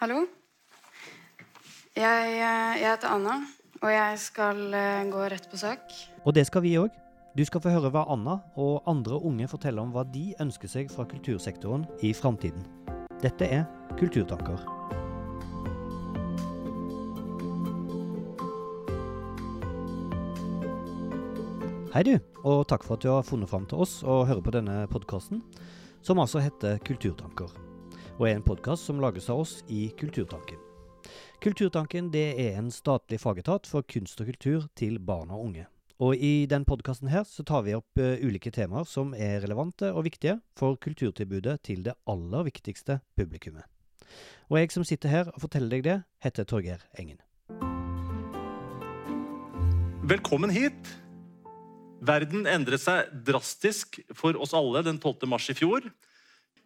Hallo. Jeg, eh, jeg heter Anna, og jeg skal eh, gå rett på sak. Og det skal vi òg. Du skal få høre hva Anna og andre unge forteller om hva de ønsker seg fra kultursektoren i framtiden. Dette er Kulturtanker. Hei, du, og takk for at du har funnet fram til oss og hører på denne podkasten, som altså heter Kulturtanker, og er en podkast som lages av oss i Kulturtanken. Kulturtanken er en statlig fagetat for kunst og kultur til barn og unge. Og I denne podkasten tar vi opp uh, ulike temaer som er relevante og viktige for kulturtilbudet til det aller viktigste publikummet. Og jeg som sitter her og forteller deg det, heter Torgeir Engen. Velkommen hit. Verden endret seg drastisk for oss alle den 12. mars i fjor.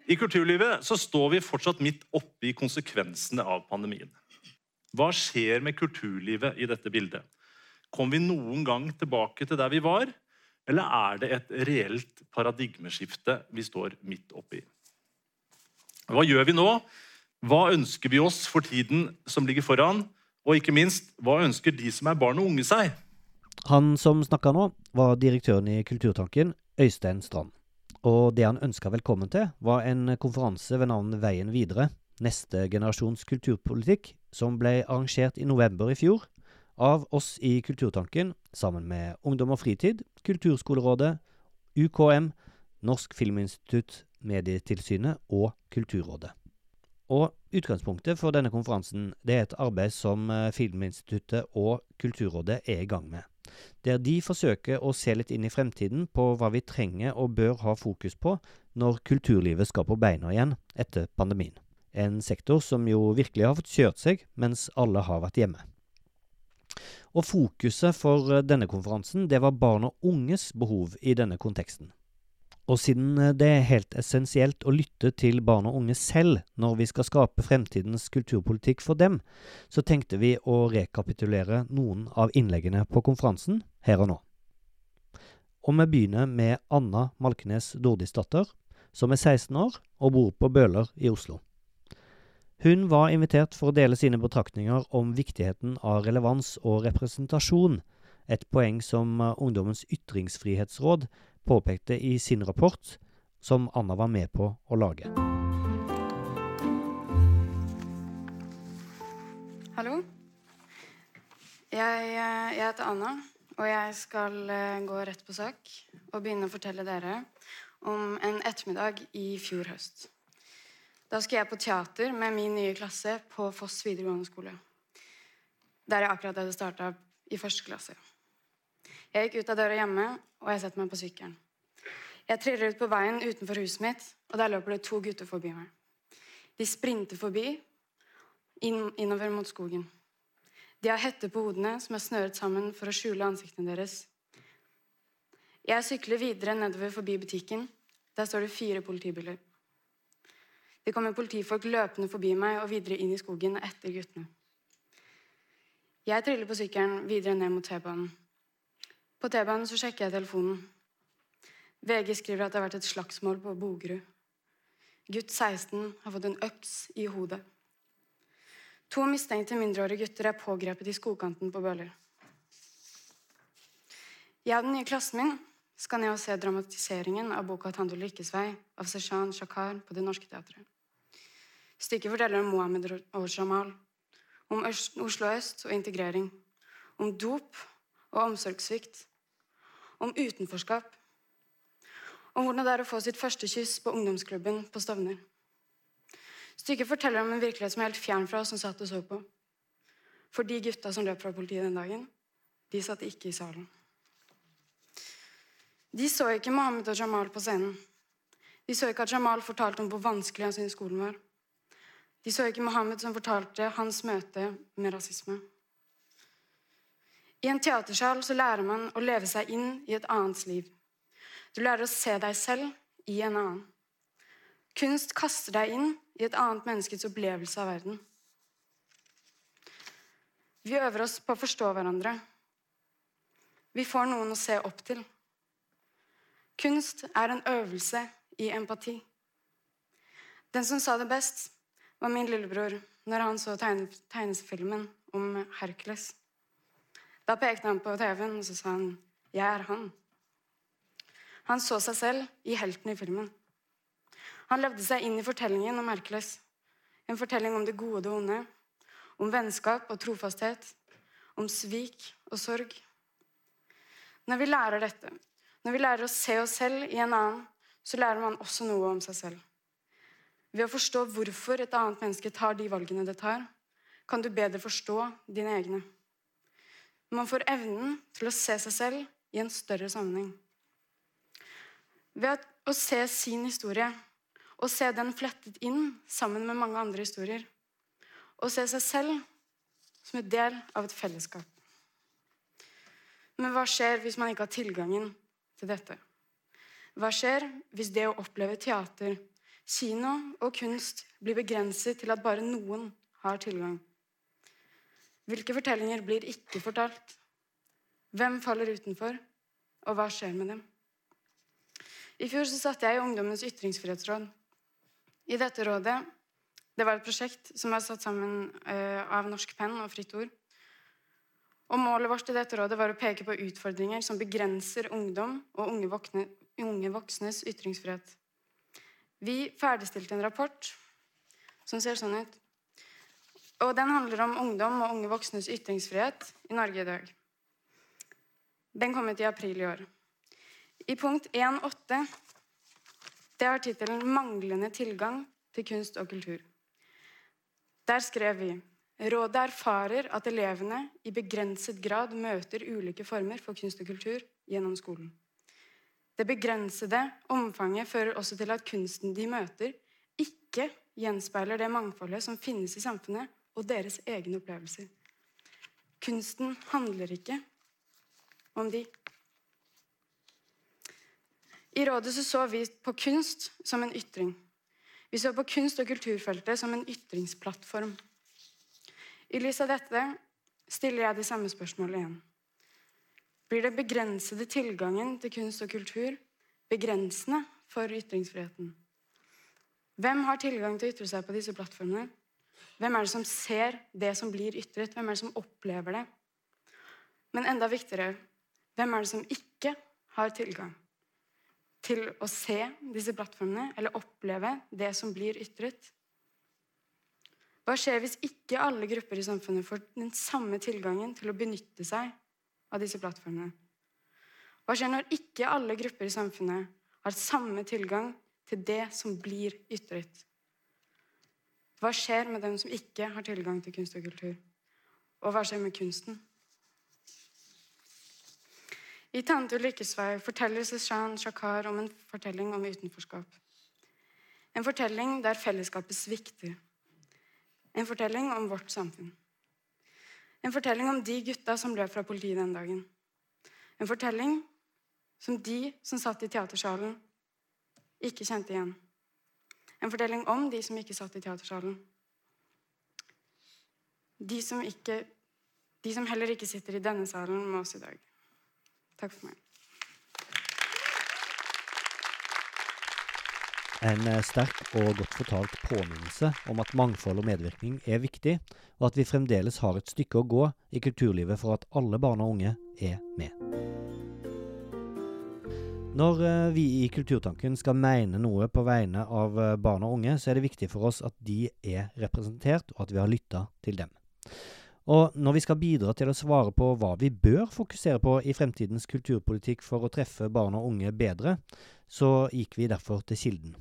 I kulturlivet så står vi fortsatt midt oppe i konsekvensene av pandemien. Hva skjer med kulturlivet i dette bildet? Kom vi noen gang tilbake til der vi var, eller er det et reelt paradigmeskifte vi står midt oppi? Hva gjør vi nå? Hva ønsker vi oss for tiden som ligger foran? Og ikke minst, hva ønsker de som er barn og unge seg? Han som snakka nå, var direktøren i Kulturtanken, Øystein Strand. Og det han ønska velkommen til, var en konferanse ved navn Veien videre, neste generasjons kulturpolitikk, som ble arrangert i november i fjor av oss i Kulturtanken, sammen med Ungdom og Fritid, Kulturskolerådet, UKM, Norsk Filminstitutt, Medietilsynet og Kulturrådet. Og Utgangspunktet for denne konferansen det er et arbeid som eh, Filminstituttet og Kulturrådet er i gang med der de forsøker å se litt inn i fremtiden på hva vi trenger og bør ha fokus på når kulturlivet skal på beina igjen etter pandemien. En sektor som jo virkelig har fått kjørt seg mens alle har vært hjemme. Og Fokuset for denne konferansen det var barn og unges behov i denne konteksten. Og siden eh, det er helt essensielt å lytte til barn og unge selv når vi skal skape fremtidens kulturpolitikk for dem, så tenkte vi å rekapitulere noen av innleggene på konferansen her og nå. Og vi begynner med Anna Malkenes Dordisdatter, som er 16 år og bor på Bøler i Oslo. Hun var invitert for å dele sine betraktninger om viktigheten av relevans og representasjon, et poeng som eh, Ungdommens ytringsfrihetsråd påpekte i sin rapport, som Anna var med på å lage. Hallo. Jeg, eh, jeg heter Anna, og jeg skal eh, gå rett på sak og begynne å fortelle dere om en ettermiddag i fjor høst. Da skal jeg på teater med min nye klasse på Foss videregående skole. Der jeg akkurat hadde starta i første klasse. Jeg gikk ut av døra hjemme, og jeg setter meg på sykkelen. Jeg triller ut på veien utenfor huset mitt, og der løper det to gutter forbi meg. De sprinter forbi, inn, innover mot skogen. De har hette på hodene som er snøret sammen for å skjule ansiktene deres. Jeg sykler videre nedover forbi butikken. Der står det fire politibiler. Det kommer politifolk løpende forbi meg og videre inn i skogen etter guttene. Jeg triller på sykkelen videre ned mot T-banen. På T-banen så sjekker jeg telefonen. VG skriver at det har vært et slagsmål på Bogerud. Gutt 16 har fått en øks i hodet. To mistenkte mindreårige gutter er pågrepet i skogkanten på Bøler. Jeg og den nye klassen min skal ned og se dramatiseringen av boka 'Tando lykkes vei' av Seshan Shakar på Det Norske Teatret. Stykket forteller om Mohammed og Jamal, om Oslo øst og integrering, om dop og omsorgssvikt om utenforskap. Om hvordan det er å få sitt første kyss på ungdomsklubben på Stovner. Stykket forteller om en virkelighet som er helt fjern fra oss som satt og så på. For de gutta som løp fra politiet den dagen, de satt ikke i salen. De så ikke Mohammed og Jamal på scenen. De så ikke at Jamal fortalte om hvor vanskelig han syntes skolen var. De så ikke Mohammed som fortalte hans møte med rasisme. I en teatersal så lærer man å leve seg inn i et annens liv. Du lærer å se deg selv i en annen. Kunst kaster deg inn i et annet menneskets opplevelse av verden. Vi øver oss på å forstå hverandre. Vi får noen å se opp til. Kunst er en øvelse i empati. Den som sa det best, var min lillebror når han så tegnefilmen om Hercules. Da pekte han på TV-en og så sa han, 'Jeg er han'. Han så seg selv i helten i filmen. Han levde seg inn i fortellingen om Hercules. En fortelling om det gode og onde, om vennskap og trofasthet, om svik og sorg. Når vi lærer dette, når vi lærer å se oss selv i en annen, så lærer man også noe om seg selv. Ved å forstå hvorfor et annet menneske tar de valgene det tar, kan du bedre forstå dine egne. Man får evnen til å se seg selv i en større sammenheng. Ved å se sin historie og se den flettet inn sammen med mange andre historier. Og se seg selv som en del av et fellesskap. Men hva skjer hvis man ikke har tilgangen til dette? Hva skjer hvis det å oppleve teater, kino og kunst blir begrenset til at bare noen har tilgang? Hvilke fortellinger blir ikke fortalt? Hvem faller utenfor, og hva skjer med dem? I fjor så satt jeg i Ungdommens ytringsfrihetsråd. I dette rådet Det var et prosjekt som var satt sammen uh, av Norsk Penn og Fritt Ord. Og Målet vårt i dette rådet var å peke på utfordringer som begrenser ungdom og unge, vokne, unge voksnes ytringsfrihet. Vi ferdigstilte en rapport som ser sånn ut. Og Den handler om ungdom og unge voksnes ytringsfrihet i Norge i dag. Den kom ut i april i år. I punkt 1.8 det har tittelen 'Manglende tilgang til kunst og kultur'. Der skrev vi Rådet erfarer at elevene i begrenset grad møter ulike former for kunst og kultur gjennom skolen. Det begrensede omfanget fører også til at kunsten de møter, ikke gjenspeiler det mangfoldet som finnes i samfunnet, og deres egne opplevelser. Kunsten handler ikke om de. I rådet så, så vi på kunst som en ytring. Vi så på kunst- og kulturfeltet som en ytringsplattform. I lys av dette stiller jeg det samme spørsmålet igjen. Blir den begrensede tilgangen til kunst og kultur begrensende for ytringsfriheten? Hvem har tilgang til å ytre seg på disse plattformene? Hvem er det som ser det som blir ytret? Hvem er det som opplever det? Men enda viktigere hvem er det som ikke har tilgang til å se disse plattformene eller oppleve det som blir ytret? Hva skjer hvis ikke alle grupper i samfunnet får den samme tilgangen til å benytte seg av disse plattformene? Hva skjer når ikke alle grupper i samfunnet har samme tilgang til det som blir ytret? Hva skjer med dem som ikke har tilgang til kunst og kultur? Og hva skjer med kunsten? I 'Tante Ulrikkes vei' forteller Seshan Shakar om en fortelling om utenforskap. En fortelling der fellesskapet svikter. En fortelling om vårt samfunn. En fortelling om de gutta som løp fra politiet den dagen. En fortelling som de som satt i teatersalen, ikke kjente igjen. En fortelling om de som ikke satt i teatersalen. De som, ikke, de som heller ikke sitter i denne salen med oss i dag. Takk for meg. En eh, sterk og godt fortalt påminnelse om at mangfold og medvirkning er viktig, og at vi fremdeles har et stykke å gå i kulturlivet for at alle barn og unge er med. Når eh, vi i Kulturtanken skal mene noe på vegne av eh, barn og unge, så er det viktig for oss at de er representert, og at vi har lytta til dem. Og når vi skal bidra til å svare på hva vi bør fokusere på i fremtidens kulturpolitikk for å treffe barn og unge bedre, så gikk vi derfor til kilden.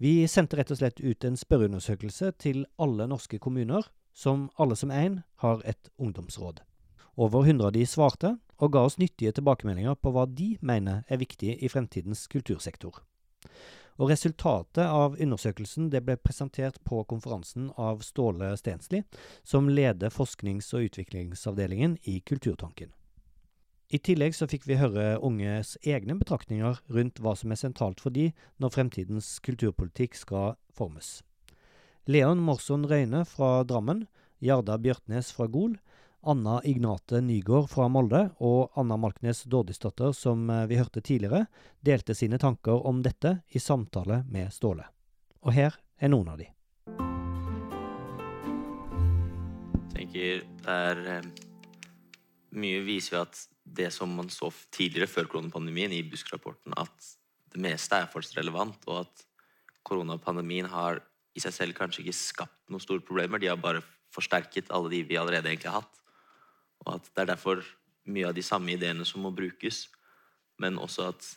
Vi sendte rett og slett ut en spørreundersøkelse til alle norske kommuner, som alle som én har et ungdomsråd. Over 100 av de svarte, og ga oss nyttige tilbakemeldinger på hva de mener er viktig i fremtidens kultursektor. Og Resultatet av undersøkelsen ble presentert på konferansen av Ståle Stensli, som leder forsknings- og utviklingsavdelingen i Kulturtanken. I tillegg så fikk vi høre unges egne betraktninger rundt hva som er sentralt for de når fremtidens kulturpolitikk skal formes. Leon Morson Røyne fra Drammen, Jarda Bjørtnes fra Gol, Anna Ignate Nygård fra Molde og Anna Malknes Dårdisdatter, som eh, vi hørte tidligere, delte sine tanker om dette i samtale med Ståle. Og her er noen av de. tenker det er eh, Mye viser jo at det som man så tidligere, før koronapandemien, i Busk-rapporten, at det meste er fortsatt relevant, og at koronapandemien har i seg selv kanskje ikke skapt noen store problemer. De har bare forsterket alle de vi allerede egentlig har hatt. Og at det er derfor mye av de samme ideene som må brukes, men også at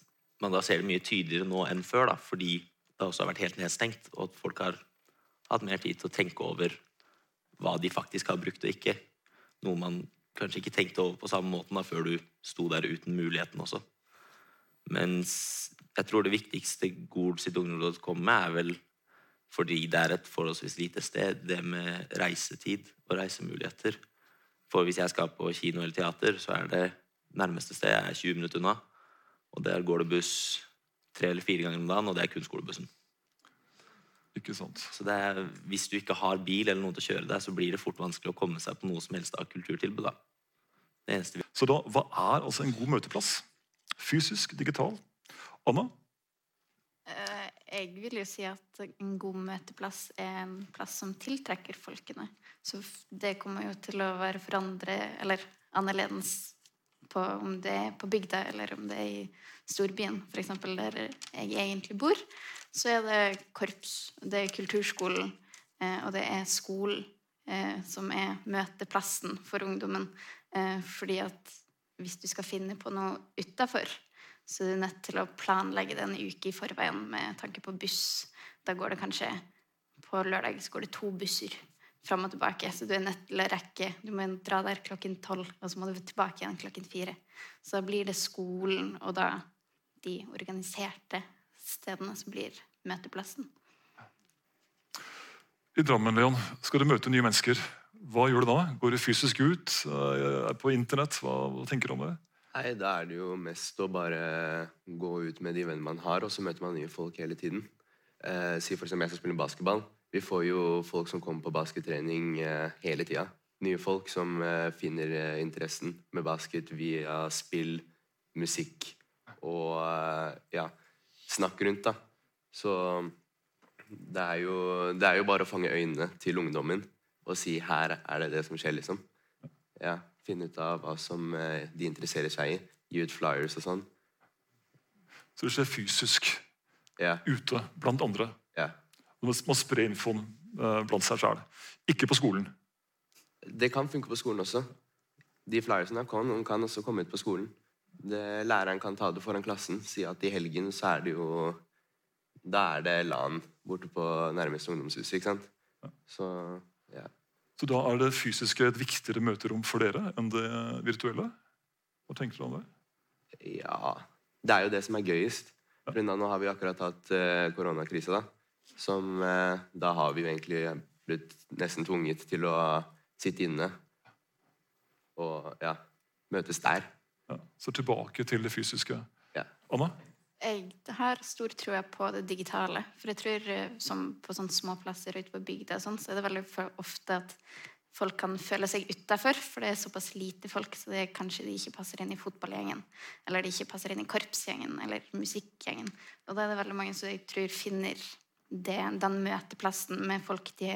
man da ser det mye tydeligere nå enn før, da, fordi det også har vært helt nedstengt, og at folk har hatt mer tid til å tenke over hva de faktisk har brukt og ikke. Noe man kanskje ikke tenkte over på samme måten da, før du sto der uten muligheten også. Mens jeg tror det viktigste Gol sitt ungdomsråd kommer med, er vel fordi det er et forholdsvis lite sted, det med reisetid og reisemuligheter. For hvis jeg skal på kino eller teater, så er det nærmeste sted er 20 minutter unna. Og der går det buss tre eller fire ganger om dagen, og det er kun skolebussen. Ikke sant. Så det er, hvis du ikke har bil eller noen til å kjøre deg, så blir det fort vanskelig å komme seg på noe som helst av kulturtilbud. da. Det eneste vi... Så da, hva er altså en god møteplass? Fysisk, digital? Anna? Eh, Jeg vil jo si at en god møteplass er en plass som tiltrekker folkene. Så det kommer jo til å være forandre, eller annerledes på om det er på bygda eller om det er i storbyen, f.eks. der jeg egentlig bor. Så er det korps, det er kulturskolen, eh, og det er skolen eh, som er møteplassen for ungdommen. Eh, fordi at hvis du skal finne på noe utafor, så du er nødt til å planlegge det en uke i forveien med tanke på buss. Da går det kanskje På lørdag går det to busser fram og tilbake, så du er nødt til å rekke Du må dra der klokken tolv, og så må du tilbake igjen klokken fire. Så da blir det skolen og da de organiserte stedene som blir møteplassen. I Drammen, Leon, skal du møte nye mennesker. Hva gjør du da? Går du fysisk ut? Er på internett? Hva, hva tenker du om det? Nei, da er det jo mest å bare gå ut med de vennene man har, og så møter man nye folk hele tiden. Eh, si for eksempel jeg skal spille basketball. Vi får jo folk som kommer på baskettrening eh, hele tida. Nye folk som eh, finner eh, interessen med basket via spill, musikk og eh, ja, snakk rundt, da. Så det er, jo, det er jo bare å fange øynene til ungdommen og si 'her er det det som skjer', liksom. Ja, Finne ut av hva som eh, de interesserer seg i. Gi ut flyers og sånn. Så det skjer fysisk Ja, ute blant andre. ja. Man sprer infoen eh, blant seg sjøl. Ikke på skolen. Det kan funke på skolen også. De flyersene kan, kan også komme ut på skolen. Det, læreren kan ta det foran klassen. Si at i helgen så er det jo Da er det LAN borte på nærmeste ungdomshus, ikke sant? Så ja. Så da er det fysiske et viktigere møterom for dere enn det virtuelle? Hva tenker du om det? Ja Det er jo det som er gøyest. For nå har vi akkurat hatt uh, koronakrisa, da. Som uh, Da har vi jo egentlig blitt nesten tvunget til å sitte inne og ja, møtes der. Ja. Så tilbake til det fysiske. Ja. Anna? Jeg har stor tro på det digitale. For jeg tror eh, på sånne små plasser ute på bygda og sånn, så er det veldig ofte at folk kan føle seg utafor, for det er såpass lite folk, så det er kanskje de ikke passer inn i fotballgjengen, eller de ikke passer inn i korpsgjengen eller musikkgjengen. Og da er det veldig mange som jeg tror finner det, den møteplassen med folk de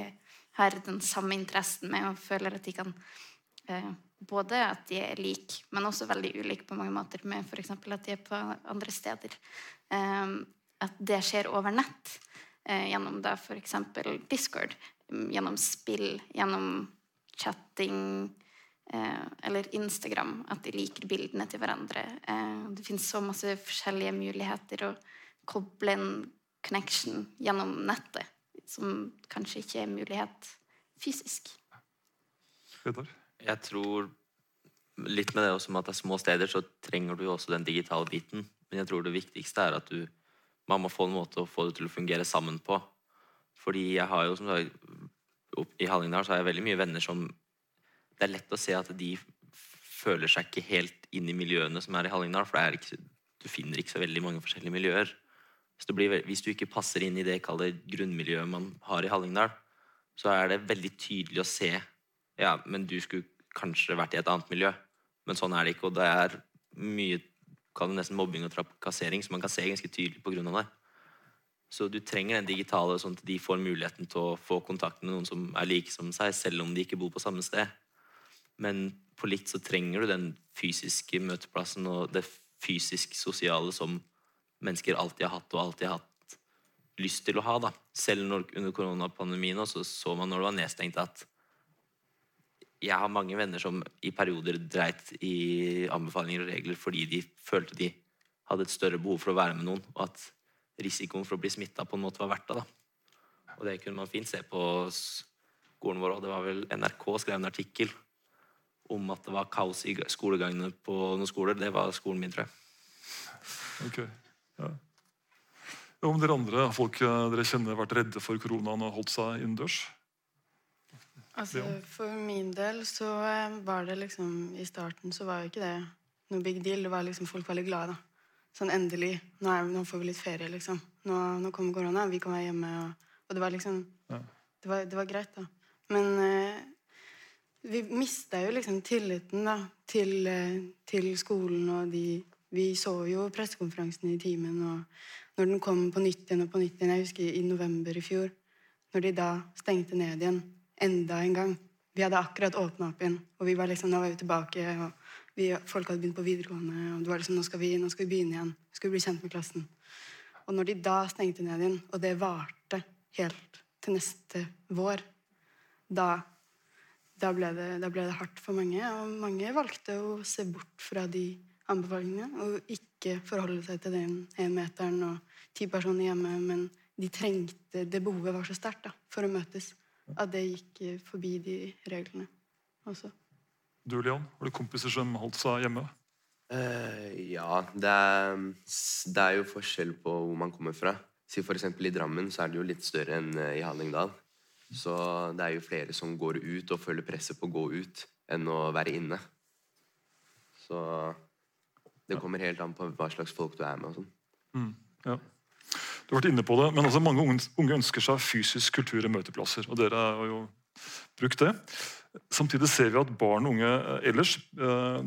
har den samme interessen med, og føler at de kan både at de er like, men også veldig ulike på mange måter, med f.eks. at de er på andre steder. Eh, at det skjer over nett, eh, gjennom da f.eks. Discord, mm, gjennom spill, gjennom chatting eh, eller Instagram, at de liker bildene til hverandre. Eh, det finnes så masse forskjellige muligheter å koble en connection gjennom nettet, som kanskje ikke er mulighet fysisk. Vedar? Jeg tror litt med det også med at det er små steder, så trenger du også den digitale biten. Men jeg tror det viktigste er at du man må få en måte å få det til å fungere sammen på. Fordi jeg har jo, som sagt, i Hallingdal så har jeg veldig mye venner som Det er lett å se at de føler seg ikke helt inn i miljøene som er i Hallingdal, for ikke, du finner ikke så veldig mange forskjellige miljøer. Hvis du, blir, hvis du ikke passer inn i det kallet grunnmiljøet man har i Hallingdal, så er det veldig tydelig å se ja, men du skulle kanskje vært i et annet miljø. Men sånn er det ikke, og det er mye kall det nesten mobbing og trakassering, som man kan se ganske tydelig av det. Så du trenger den digitale, sånn at de får muligheten til å få kontakt med noen som er like som seg, selv om de ikke bor på samme sted. Men på litt så trenger du den fysiske møteplassen og det fysisk-sosiale som mennesker alltid har hatt og alltid har hatt lyst til å ha. da. Selv når, under koronapandemien også, så man når det var nedstengt, at jeg har mange venner som i perioder dreit i anbefalinger og regler fordi de følte de hadde et større behov for å være med noen, og at risikoen for å bli smitta på en måte var verdt det. da. Og det kunne man fint se på skolen vår òg. Det var vel NRK skrev en artikkel om at det var kaos i skolegangene på noen skoler. Det var skolen min, tror jeg. Ok, ja. Om dere andre folk eh, dere kjenner vært redde for koronaen og holdt seg innendørs? Altså, For min del så eh, var det liksom I starten så var jo ikke det noe big deal. Det var liksom Folk var litt glade. da. Sånn endelig. Nå, er, nå får vi litt ferie, liksom. Nå, nå kommer korona, vi kan være hjemme. Og, og det var liksom Ja. det, var, det var greit, da. Men eh, vi mista jo liksom tilliten da, til, eh, til skolen og de Vi så jo pressekonferansen i timen, og når den kom på nytt igjen og på nytt igjen Jeg husker i november i fjor, når de da stengte ned igjen enda en gang. Vi hadde akkurat åpna opp igjen, og vi var liksom, nå var vi tilbake. og vi, Folk hadde begynt på videregående, og det var liksom, nå skal, vi, nå skal vi begynne igjen. Vi skal bli kjent med klassen. Og når de da stengte ned igjen, og det varte helt til neste vår, da, da, ble det, da ble det hardt for mange. Og mange valgte å se bort fra de anbefalingene og ikke forholde seg til den én meteren og ti personer hjemme. Men de trengte Det behovet var så sterkt for å møtes at det gikk forbi de reglene også. Du, Leon, har du kompiser som holdt seg hjemme? Uh, ja, det er, det er jo forskjell på hvor man kommer fra. Si for I Drammen så er det jo litt større enn eh, i Hallingdal. Så det er jo flere som går ut og føler presset på å gå ut enn å være inne. Så det kommer helt an på hva slags folk du er med. og sånn. Ja. Du har vært inne på det, men altså mange unge, ønsker seg fysisk kultur i møteplasser. og dere har jo brukt det. Samtidig ser vi at barn og unge eh, ellers eh,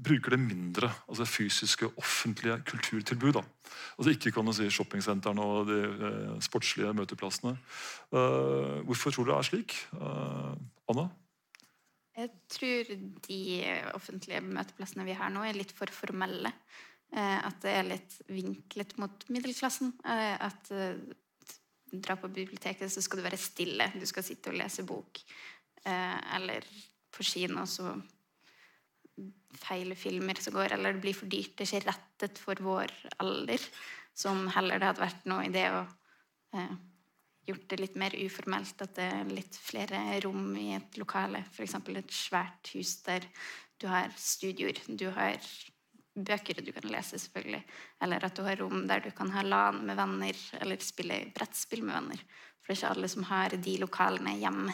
bruker det mindre. altså Fysiske, offentlige kulturtilbud. da. Altså Ikke kan si shoppingsentrene og de eh, sportslige møteplassene. Eh, hvorfor tror du det er slik? Eh, Anna? Jeg tror de offentlige møteplassene vi har nå, er litt for formelle. Eh, at det er litt vinklet mot middelklassen. Eh, at du dra på biblioteket, så skal du være stille. Du skal sitte og lese bok. Eh, eller på kino, så feile filmer som går, eller det blir for dyrt. Det er ikke rettet for vår alder. Som heller det hadde vært noe i det å eh, gjort det litt mer uformelt. At det er litt flere rom i et lokale. F.eks. et svært hus der du har studioer. Du har bøker du kan lese, selvfølgelig. Eller at du har rom der du kan ha LAN med venner, eller spille brettspill med venner. For det er ikke alle som har de lokalene hjemme.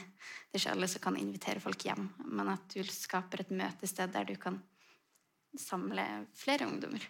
Det er ikke alle som kan invitere folk hjem. Men at du skaper et møtested der du kan samle flere ungdommer.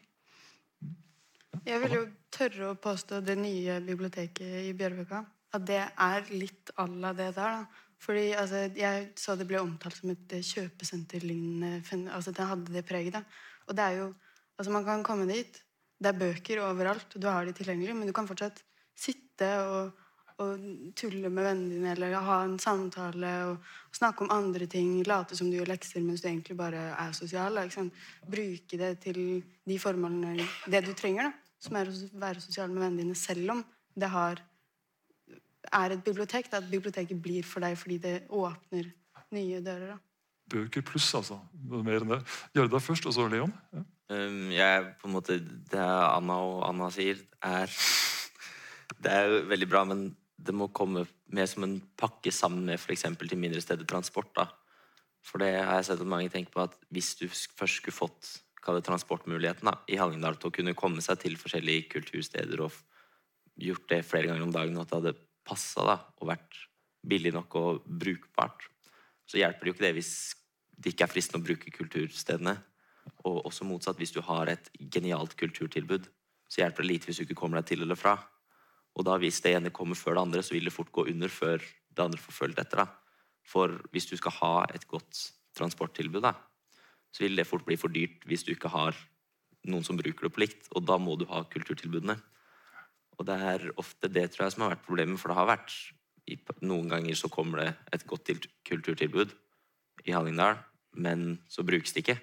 Jeg vil jo tørre å påstå det nye biblioteket i Bjørvika. At det er litt à la det der. da. Fordi altså, Jeg så det ble omtalt som et kjøpesenterlignende altså Det hadde det preget. da. Og det er jo Altså, man kan komme dit. Det er bøker overalt, du har de tilgjengelig, men du kan fortsatt sitte og, og tulle med vennene dine eller ha en samtale og, snakke om andre ting. Late som du gjør lekser mens du egentlig bare er sosial. sant? Bruke det til de formålene Det du trenger, da, som er å være sosial med vennene dine, selv om det har er et bibliotek. At biblioteket blir for deg fordi det åpner nye dører. da. Bøker pluss, altså. Mer enn det. Gjerda først, og så Leon. Ja. Um, jeg, på en måte, Det Anna og Anna sier, er Det er jo veldig bra, men det må komme med som en pakke sammen med f.eks. til mindre steder transport. da. For det har jeg sett at mange tenker på at hvis du først skulle fått transportmuligheten da, i Hallingdal til å kunne komme seg til forskjellige kultursteder og gjort det flere ganger om dagen, og at det hadde passa og vært billig nok og brukbart, så hjelper det jo ikke det hvis det ikke er fristende å bruke kulturstedene. Og også motsatt, hvis du har et genialt kulturtilbud, så hjelper det lite hvis du ikke kommer deg til eller fra. Og da hvis det ene kommer før det andre, så vil det fort gå under før det andre får følge etter. da. For hvis du skal ha et godt transporttilbud, da, så vil det fort bli for dyrt hvis du ikke har noen som bruker det på likt. Og da må du ha kulturtilbudene. Og det er ofte det tror jeg som har vært problemet, for det har vært Noen ganger så kommer det et godt kulturtilbud i Hallingdal, men så brukes det ikke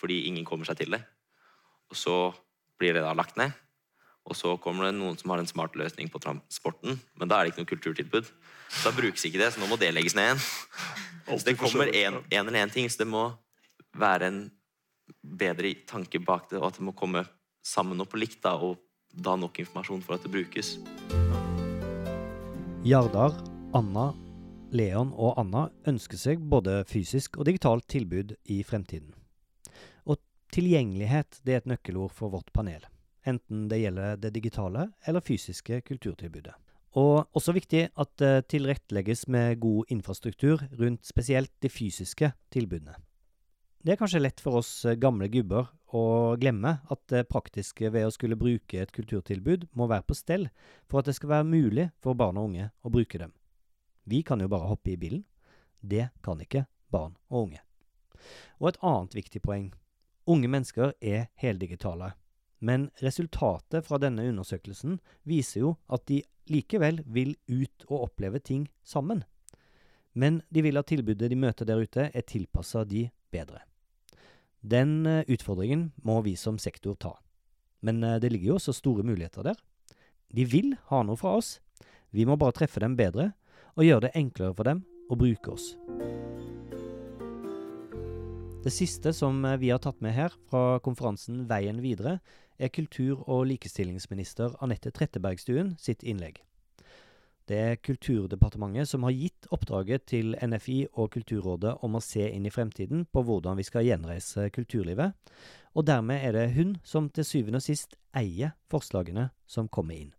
fordi ingen kommer seg til det. Og så blir det da lagt ned. Og så kommer det noen som har en smart løsning på transporten, men da er det ikke noe kulturtilbud. Da brukes ikke det, så nå må det legges ned igjen. Så det kommer en, en eller en ting, så det må være en bedre tanke bak det, og at det må komme sammen og på likt, da, og da nok informasjon for at det brukes. Jardar, Anna, Leon og Anna ønsker seg både fysisk og digitalt tilbud i fremtiden. Og tilgjengelighet er et nøkkelord for vårt panel enten det gjelder det digitale eller fysiske kulturtilbudet. Og også viktig at det tilrettelegges med god infrastruktur rundt spesielt de fysiske tilbudene. Det er kanskje lett for oss gamle gubber å glemme at det praktiske ved å skulle bruke et kulturtilbud må være på stell for at det skal være mulig for barn og unge å bruke dem. Vi kan jo bare hoppe i bilen. Det kan ikke barn og unge. Og et annet viktig poeng. Unge mennesker er heldigitale. Men resultatet fra denne undersøkelsen viser jo at de likevel vil ut og oppleve ting sammen. Men de vil at tilbudet de møter der ute, er tilpassa de bedre. Den eh, utfordringen må vi som sektor ta. Men eh, det ligger jo også store muligheter der. De vil ha noe fra oss. Vi må bare treffe dem bedre og gjøre det enklere for dem å bruke oss. Det siste som eh, vi har tatt med her fra konferansen Veien videre, er kultur- og likestillingsminister Anette Trettebergstuen sitt innlegg. Det er Kulturdepartementet som har gitt oppdraget til NFI og Kulturrådet om å se inn i fremtiden på hvordan vi skal gjenreise kulturlivet, og dermed er det hun som til syvende og sist eier forslagene som kommer inn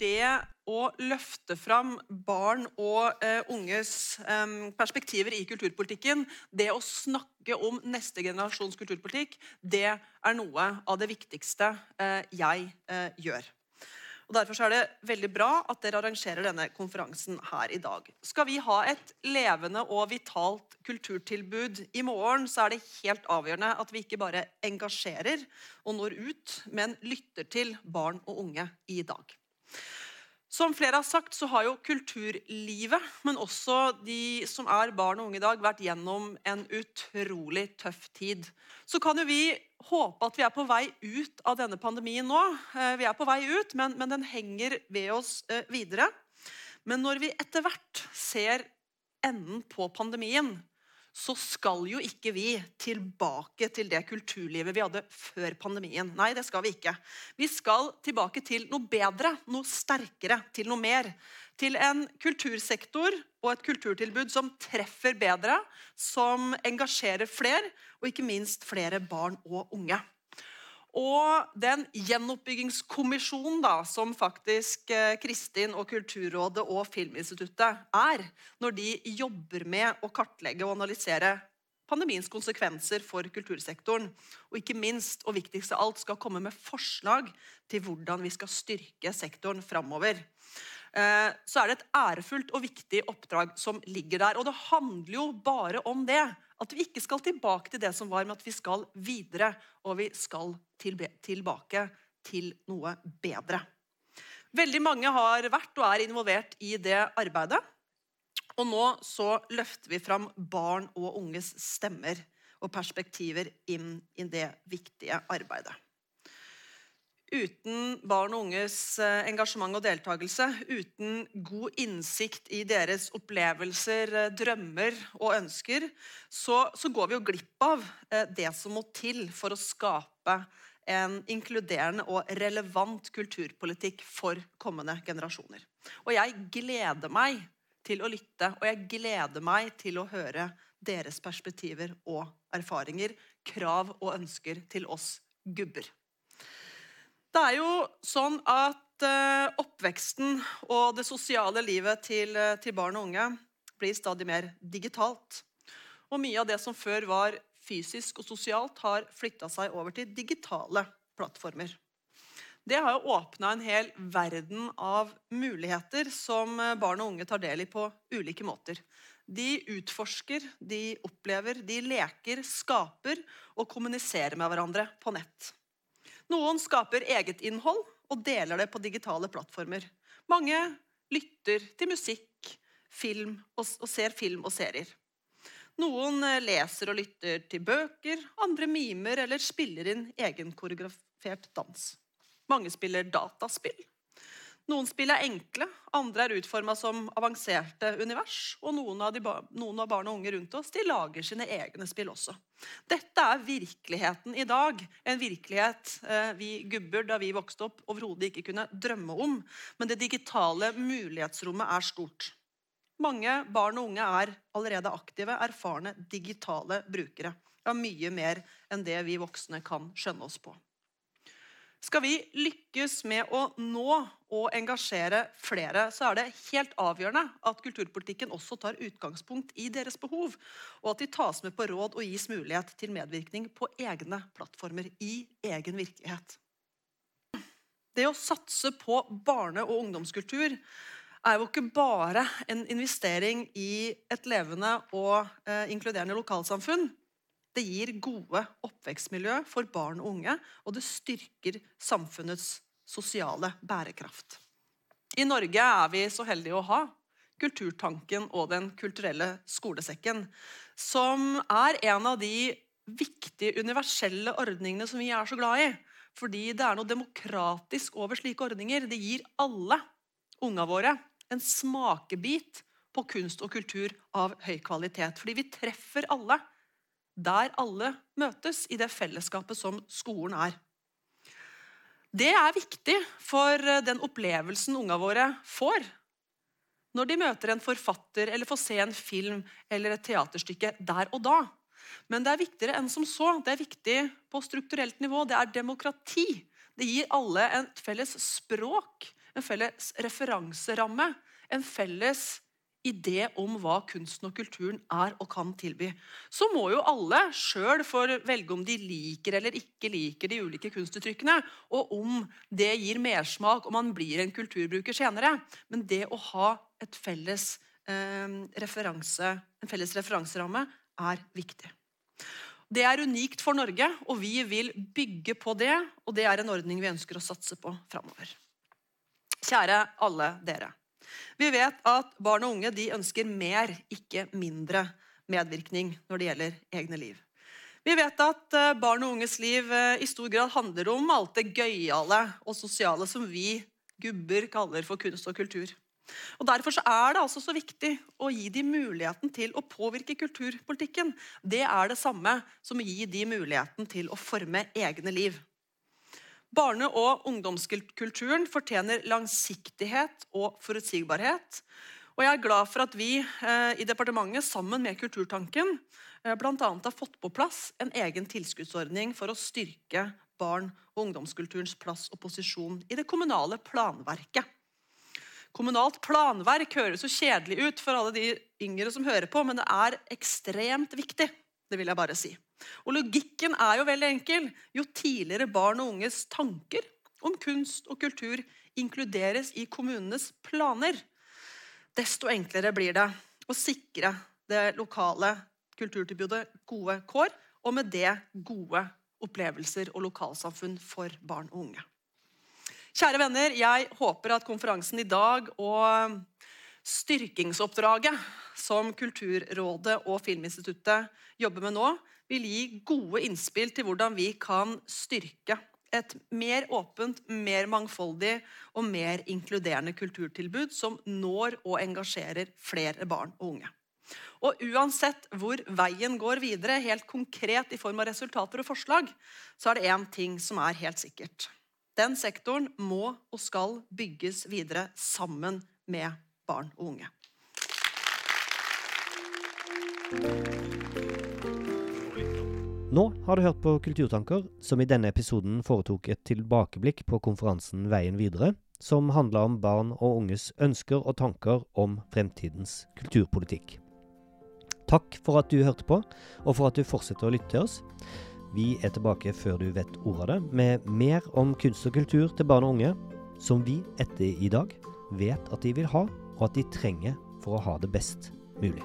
det å løfte fram barn og uh, unges um, perspektiver i kulturpolitikken, det å snakke om neste generasjons kulturpolitikk, det er noe av det viktigste uh, jeg uh, gjør. Og Derfor er det veldig bra at dere arrangerer denne konferansen her i dag. Skal vi ha et levende og vitalt kulturtilbud i morgen, så er det helt avgjørende at vi ikke bare engasjerer og når ut, men lytter til barn og unge i dag. Som flere har sagt, så har jo kulturlivet, men også de som er barn og unge i dag, vært gjennom en utrolig tøff tid. Så kan jo vi håpe at vi er på vei ut av denne pandemien nå. Eh, vi er på vei ut, men, men den henger ved oss eh, videre. Men når vi etter hvert ser enden på pandemien, så skal jo ikke vi tilbake til det kulturlivet vi hadde før pandemien. Nei, det skal vi ikke. Vi skal tilbake til noe bedre, noe sterkere, til noe mer. Til en kultursektor og et kulturtilbud som treffer bedre, som engasjerer flere, og ikke minst flere barn og unge. Og den gjenoppbyggingskommisjonen da, som faktisk eh, Kristin og Kulturrådet og Filminstituttet er, når de jobber med å kartlegge og analysere pandemiens konsekvenser for kultursektoren, og ikke minst, og viktigst av alt, skal komme med forslag til hvordan vi skal styrke sektoren framover. Eh, så er det et ærefullt og viktig oppdrag som ligger der. Og det handler jo bare om det. At vi ikke skal tilbake til det som var, men at vi skal videre. Og vi skal tilbake til noe bedre. Veldig mange har vært og er involvert i det arbeidet. Og nå så løfter vi fram barn og unges stemmer og perspektiver inn i det viktige arbeidet. Uten barn og unges eh, engasjement og deltakelse, uten god innsikt i deres opplevelser, eh, drømmer og ønsker, så, så går vi jo glipp av eh, det som må til for å skape en inkluderende og relevant kulturpolitikk for kommende generasjoner. Og jeg gleder meg til å lytte, og jeg gleder meg til å høre deres perspektiver og erfaringer, krav og ønsker til oss gubber. Det er jo sånn at uh, oppveksten og det sosiale livet til, uh, til, barn og unge blir stadig mer digitalt. Og mye av det som før var fysisk og sosialt, har flytta seg over til digitale plattformer. Det har jo åpna en hel verden av muligheter som eh, barn og unge tar del i på ulike måter. De utforsker, de opplever, de leker, skaper og kommuniserer med hverandre på nett. Noen skaper eget innhold og deler det på digitale plattformer. Mange lytter til musikk, film og, og ser film og serier. Noen eh, leser og lytter til bøker, andre mimer eller spiller inn egen koreografert dans. Mange spiller dataspill. Noen spill er enkle, andre er utforma som avanserte univers. Og noen av, de, noen av, barn og unge rundt oss de lager sine egne spill også. Dette er virkeligheten i dag. En virkelighet eh, vi gubber da vi vokste opp overhodet ikke kunne drømme om. Men det digitale mulighetsrommet er stort. Mange barn og unge er allerede aktive, erfarne digitale brukere. Ja, mye mer enn det vi voksne kan skjønne oss på. Skal vi lykkes med å nå og engasjere flere, så er det helt avgjørende at kulturpolitikken også tar utgangspunkt i deres behov, og at de tas med på råd og gis mulighet til medvirkning på egne plattformer i egen virkelighet. Det å satse på barne- og ungdomskultur er jo ikke bare en investering i et levende og eh, inkluderende lokalsamfunn. Det gir gode oppvekstmiljø for barn og unge, og det styrker samfunnets sosiale bærekraft. I Norge er vi så heldige å ha Kulturtanken og Den kulturelle skolesekken, som er en av de viktige universelle ordningene som vi er så glad i. Fordi det er noe demokratisk over slike ordninger. Det gir alle unga våre en smakebit på kunst og kultur av høy kvalitet. Fordi vi treffer alle der alle møtes i det fellesskapet som skolen er. Det er viktig for eh, den opplevelsen unga våre får når de møter en forfatter eller får se en film eller et teaterstykke der og da. Men det er viktigere enn som så. Det er viktig på strukturelt nivå. Det er demokrati. Det gir alle et felles språk, en felles referanseramme, en felles idé om hva kunsten og kulturen er og kan tilby. Så må jo alle sjøl få velge om de liker eller ikke liker de ulike kunstuttrykkene, og om det gir mersmak om man blir en kulturbruker senere. Men det å ha felles, eh, referanse, en felles referanseramme er viktig. Det er unikt for Norge, og vi vil bygge på det. Og det er en ordning vi ønsker å satse på framover. Kjære alle dere. Vi vet at barn og unge ønsker mer, ikke mindre medvirkning når det gjelder egne liv. Vi vet at eh, barn og unges liv eh, i stor grad handler om alt det gøyale og sosiale som vi gubber kaller for kunst og kultur. Og Derfor er det altså så viktig å gi dem muligheten til å påvirke kulturpolitikken. Det er det samme som å gi dem muligheten til å forme egne liv. Barne- og ungdomskulturen fortjener langsiktighet og forutsigbarhet. Og jeg er glad for at vi eh, i departementet sammen med Kulturtanken eh, bl.a. har fått på plass en egen tilskuddsordning for å styrke barn- og ungdomskulturens plass og posisjon i det kommunale planverket. Kommunalt planverk høres så kjedelig ut for alle de yngre som hører på, men det er ekstremt viktig. Det vil jeg bare si. Og Logikken er jo veldig enkel. Jo tidligere barn og unges tanker om kunst og kultur inkluderes i kommunenes planer, desto enklere blir det å sikre det lokale kulturtilbudet gode kår, og med det gode opplevelser og lokalsamfunn for barn og unge. Kjære venner, jeg håper at konferansen i dag og styrkingsoppdraget som Kulturrådet og Filminstituttet jobber med nå, vil gi gode innspill til hvordan vi kan styrke et mer åpent, mer mangfoldig og mer inkluderende kulturtilbud som når og engasjerer flere barn og unge. Og Uansett hvor veien går videre, helt konkret i form av resultater og forslag, så er det én ting som er helt sikkert. Den sektoren må og skal bygges videre sammen med barn og unge. Nå har du hørt på Kulturtanker, som i denne episoden foretok et tilbakeblikk på konferansen Veien videre, som handla om barn og unges ønsker og tanker om fremtidens kulturpolitikk. Takk for at du hørte på, og for at du fortsetter å lytte til oss. Vi er tilbake før du vet ordet av det, med mer om kunst og kultur til barn og unge, som vi etter i dag vet at de vil ha, og at de trenger for å ha det best mulig.